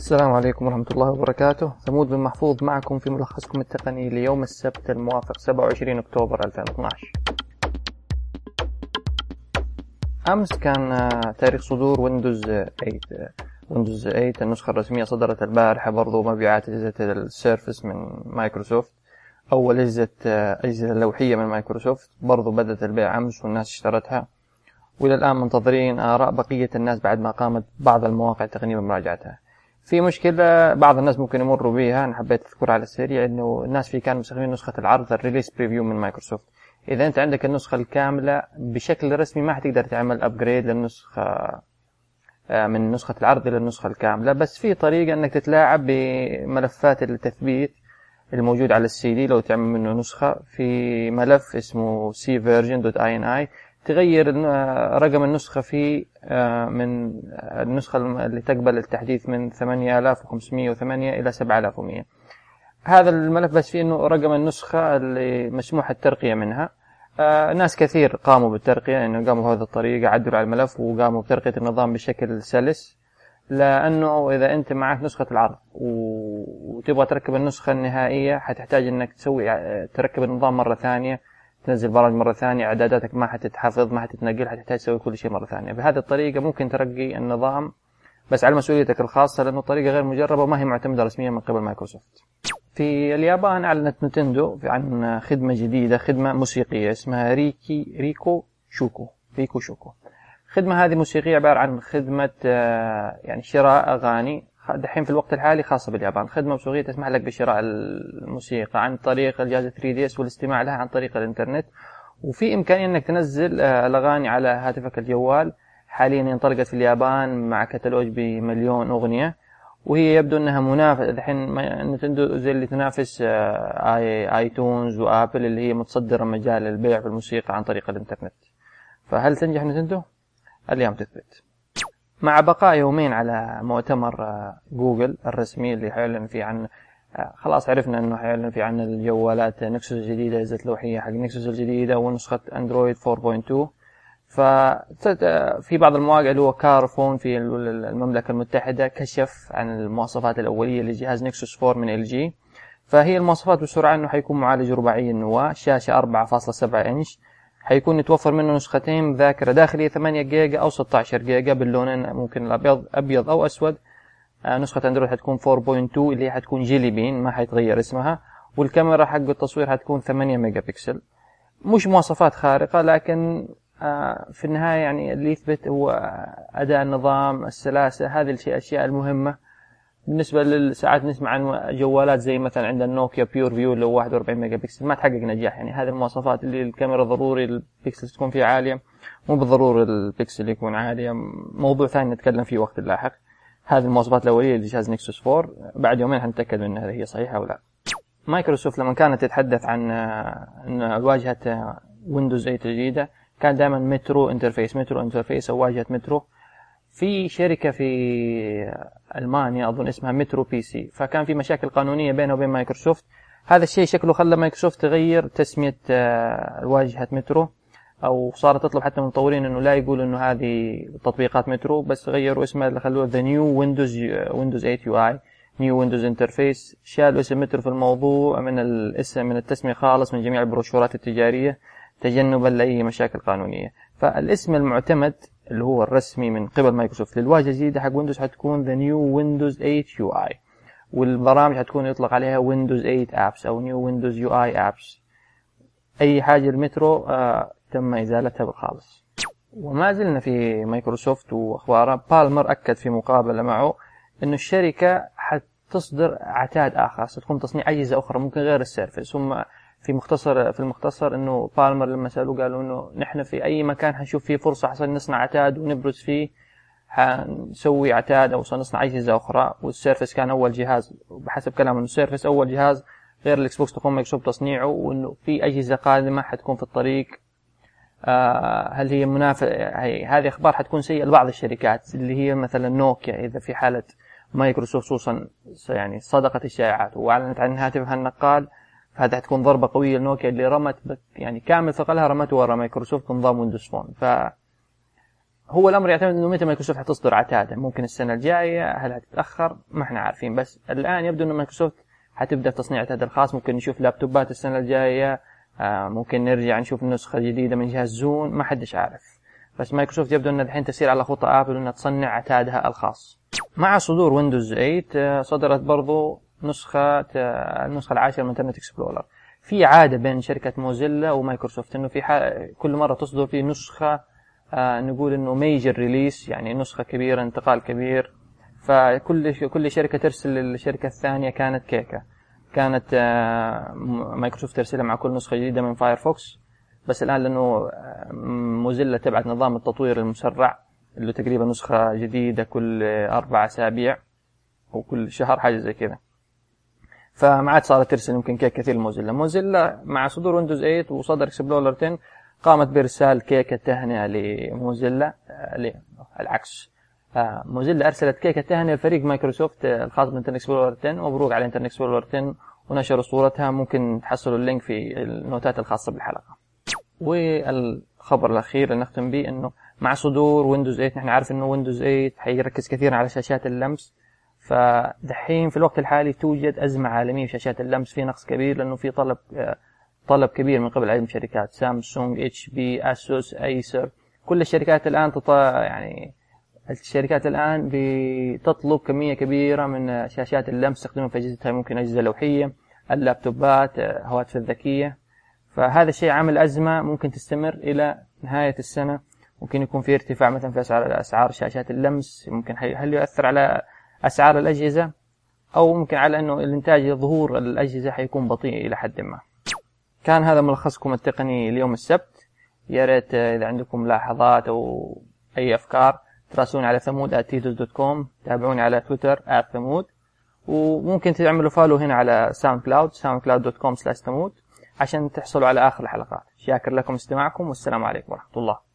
السلام عليكم ورحمة الله وبركاته. ثمود بن محفوظ معكم في ملخصكم التقني ليوم السبت الموافق 27 أكتوبر 2012 أمس كان آه، تاريخ صدور ويندوز 8 ويندوز 8 النسخة الرسمية صدرت البارحة برضو مبيعات أجهزة ال Surface من مايكروسوفت. أول أجهزة آه، أجهزة لوحية من مايكروسوفت. برضو بدأت البيع أمس والناس اشترتها. وإلى الآن منتظرين آراء بقية الناس بعد ما قامت بعض المواقع التقنية بمراجعتها. في مشكلة بعض الناس ممكن يمروا بها أنا حبيت أذكرها على السريع إنه الناس في كانوا مستخدمين نسخة العرض ال Release Preview من مايكروسوفت. إذا أنت عندك النسخة الكاملة بشكل رسمي ما حتقدر تعمل upgrade للنسخة آه، من نسخة العرض إلى النسخة الكاملة بس في طريقة إنك تتلاعب بملفات التثبيت الموجود على السي دي لو تعمل منه نسخة. في ملف اسمه cversion.ini تغير رقم النسخة فيه آه، من النسخة اللي تقبل التحديث من 8508 إلى 7100 هذا الملف بس فيه إنه رقم النسخة اللي مسموح الترقية منها. آه ناس كثير قاموا بالترقية إنه يعني قاموا بهذه الطريقة عدلوا على الملف وقاموا بترقية النظام بشكل سلس. لأنه إذا أنت معك نسخة العرض وتبغى تركب النسخة النهائية حتحتاج إنك تسوي آه، تركب النظام مرة ثانية. تنزل برامج مرة ثانية إعداداتك ما حتتحفظ ما حتتنقل حتحتاج تسوي كل شيء مرة ثانية. بهذه الطريقة ممكن ترقي النظام بس على مسؤوليتك الخاصة لأنه طريقة غير مجربة وما هي معتمدة رسميا من قبل مايكروسوفت. في اليابان أعلنت نتندو عن خدمة جديدة خدمة موسيقية اسمها ريكي ريكو شوكو ريكو شوكو. الخدمة هذه موسيقية عبارة عن خدمة آه، يعني شراء أغاني دحين في الوقت الحالي خاصة باليابان. خدمة موسيقية تسمح لك بشراء الموسيقى عن طريق الجهاز 3DS والاستماع لها عن طريق الإنترنت. وفي إمكانية أنك تنزل آه، الأغاني على هاتفك الجوال. حاليا انطلقت في اليابان مع كتالوج بمليون أغنية وهي يبدو أنها منافس الحين نتندو زي اللي تنافس آه، آي iTunes وآبل اللي هي متصدرة مجال البيع في الموسيقى عن طريق الإنترنت. فهل تنجح نتندو؟ اليوم تثبت. مع بقاء يومين على مؤتمر آه، جوجل الرسمي اللي حيعلن فيه عن آه، خلاص عرفنا إنه حيعلن فيه عن الجوالات نكسوس الجديده اجهزه لوحية حق نكسوس الجديدة ونسخة أندرويد 4.2 ففي بعض المواقع اللي هو Carphone في المملكة المتحدة كشف عن المواصفات الأولية لجهاز نكسوس 4 من إل جي. فهي المواصفات بسرعة إنه حيكون معالج رباعي النواة شاشة 4.7 إنش. حيكون يتوفر منه نسختين ذاكرة داخلية 8 جيجا أو 16 جيجا باللونين ممكن الأبيض أبيض أو أسود. آه، نسخة أندرويد حتكون 4.2 اللي هي حتكون Jelly Bean ما حيتغير اسمها. والكاميرا حق التصوير حتكون 8 ميجا بكسل مش مواصفات خارقة لكن آه، في النهاية يعني اللي يثبت هو أداء النظام السلاسة هذه الأشياء المهمة. بالنسبة للساعات نسمع عن جوالات زي مثلا عند النوكيا PureView اللي هو 41 ميجا بكسل ما تحقق نجاح. يعني هذه المواصفات اللي الكاميرا ضروري البكسل تكون فيه عالية. مو بالضروري البكسل يكون عالية. موضوع ثاني نتكلم فيه وقت لاحق. هذه المواصفات الأولية لجهاز نكسوس 4 بعد يومين حنتأكد من هل هي صحيحة أو لا. مايكروسوفت لما كانت تتحدث عن إن واجهة ويندوز 8 الجديدة كان دائما Metro interface. Metro interface أو واجهة مترو. في شركة في ألمانيا أظن اسمها مترو بي سي. فكان في مشاكل قانونية بينه وبين مايكروسوفت. هذا الشيء شكله خلى مايكروسوفت تغير تسمية آه، واجهة مترو أو صارت تطلب حتى من المطورين إنه لا يقولوا إنه هذه تطبيقات مترو بس غيروا اسمها خلوه the new Windows Windows 8 UI new Windows interface شالوا اسم مترو في الموضوع من الاسم من التسمية خالص من جميع البروشورات التجارية تجنبا لأي مشاكل قانونية. فالاسم المعتمد اللي هو الرسمي من قبل مايكروسوفت. للواجهة الجديدة حق ويندوز حتكون the new Windows 8 UI والبرامج حتكون يطلق عليها Windows 8 apps أو new Windows UI apps أي حاجة المترو آه تم إزالتها بالخالص. وما زلنا في مايكروسوفت وأخبارها. بالمر أكد في مقابلة معه إنه الشركة حتصدر عتاد آخر. ستقوم تصنيع أجهزة أخرى ممكن غير ال Surface هم في مختصر في المختصر إنه بالمر لما سألوه قالوا إنه نحن في أي مكان حنشوف فيه فرصة حصل نصنع عتاد ونبرز فيه حنسوي عتاد أو سنصنع أجهزة أخرى. وال Surface كان أول جهاز بحسب كلام إنه ال Surface أول جهاز غير ال Xbox تقوم مايكروسوفت تصنيعه وإنه في أجهزة قادمة حتكون في الطريق. آه هل هي منافسه هذه أخبار حتكون سيئة لبعض الشركات اللي هي مثلا نوكيا إذا في حالة مايكروسوفت خصوصا يعني صدقت الشائعات وأعلنت عن هاتفها النقال هذا حتكون ضربة قوية لنوكيا اللي رمت يعني كامل ثقلها رمته ورا مايكروسوفت نظام Windows Phone. ف هو الأمر يعتمد إنه متى مايكروسوفت حتصدر عتاده ممكن السنة الجاية هل هتتاخر ما إحنا عارفين. بس الآن يبدو إنه مايكروسوفت حتبدأ تصنيع عتاد الخاص ممكن نشوف لابتوبات السنة الجاية. آه ممكن نرجع نشوف نسخة جديدة من جهاز Zune. ما حدش عارف. بس مايكروسوفت يبدو إنها الحين تسير على خطى آبل إنها تصنع عتادها الخاص. مع صدور ويندوز 8 آه، صدرت برضو نسخة آه، النسخة العاشرة من Internet Explorer في عادة بين شركة موزيلا ومايكروسوفت إنه في كل مرة تصدر في نسخة آه نقول إنه major release يعني نسخة كبيرة انتقال كبير. فكل كل شركة ترسل للشركة الثانية كانت كيكة. كانت آه مايكروسوفت ترسلها مع كل نسخة جديدة من فايرفوكس بس الآن لأنه آه، موزيلا تبعت نظام التطوير المسرع اللي تقريبا نسخة جديدة كل أربع أسابيع أو كل شهر حاجة زي كذا. فما عاد صارت ترسل يمكن كيك كثير لموزيلا. موزيلا مع صدور ويندوز 8 وصدر اكسبلورر 10 قامت بإرسال كيكة تهنئة لموزيلا آه، العكس. آه، موزيلا أرسلت كيكة تهنئة لفريق مايكروسوفت آه، الخاص بإنترنت اكسبلورر 10 مبروك على إنترنت اكسبلورر 10 ونشروا صورتها. ممكن تحصلوا ال link في النوتات الخاصة بالحلقة. والخبر الأخير اللي نختم به إنه مع صدور ويندوز 8 نحن عارف إنه ويندوز 8 حيركز كثيرا على شاشات اللمس. فدحين في الوقت الحالي توجد أزمة عالمية في شاشات اللمس في نقص كبير لأنه في طلب طلب كبير من قبل عدد الشركات. سامسونج اتش بي اسوس ايسر كل الشركات الآن تطا يعني الشركات الآن بتطلب كمية كبيرة من شاشات اللمس تستخدمها في أجهزتها ممكن أجهزة لوحية اللابتوبات هواتف الذكية. فهذا الشيء عامل أزمة ممكن تستمر إلى نهاية السنة. ممكن يكون في ارتفاع مثلا في أسعار أسعار شاشات اللمس. ممكن هل يؤثر على أسعار الأجهزة أو ممكن على أنه الإنتاج ظهور الأجهزة حيكون بطيء إلى حد ما. كان هذا ملخصكم التقني اليوم السبت. يا ريت إذا عندكم ملاحظات أو أي أفكار تراسلوني على ثمود @titos.com تابعوني على تويتر ثمود. وممكن تعملوا follow هنا على ساوند كلاود soundcloud.com ثمود عشان تحصلوا على آخر الحلقات. شاكر لكم استماعكم والسلام عليكم ورحمة الله.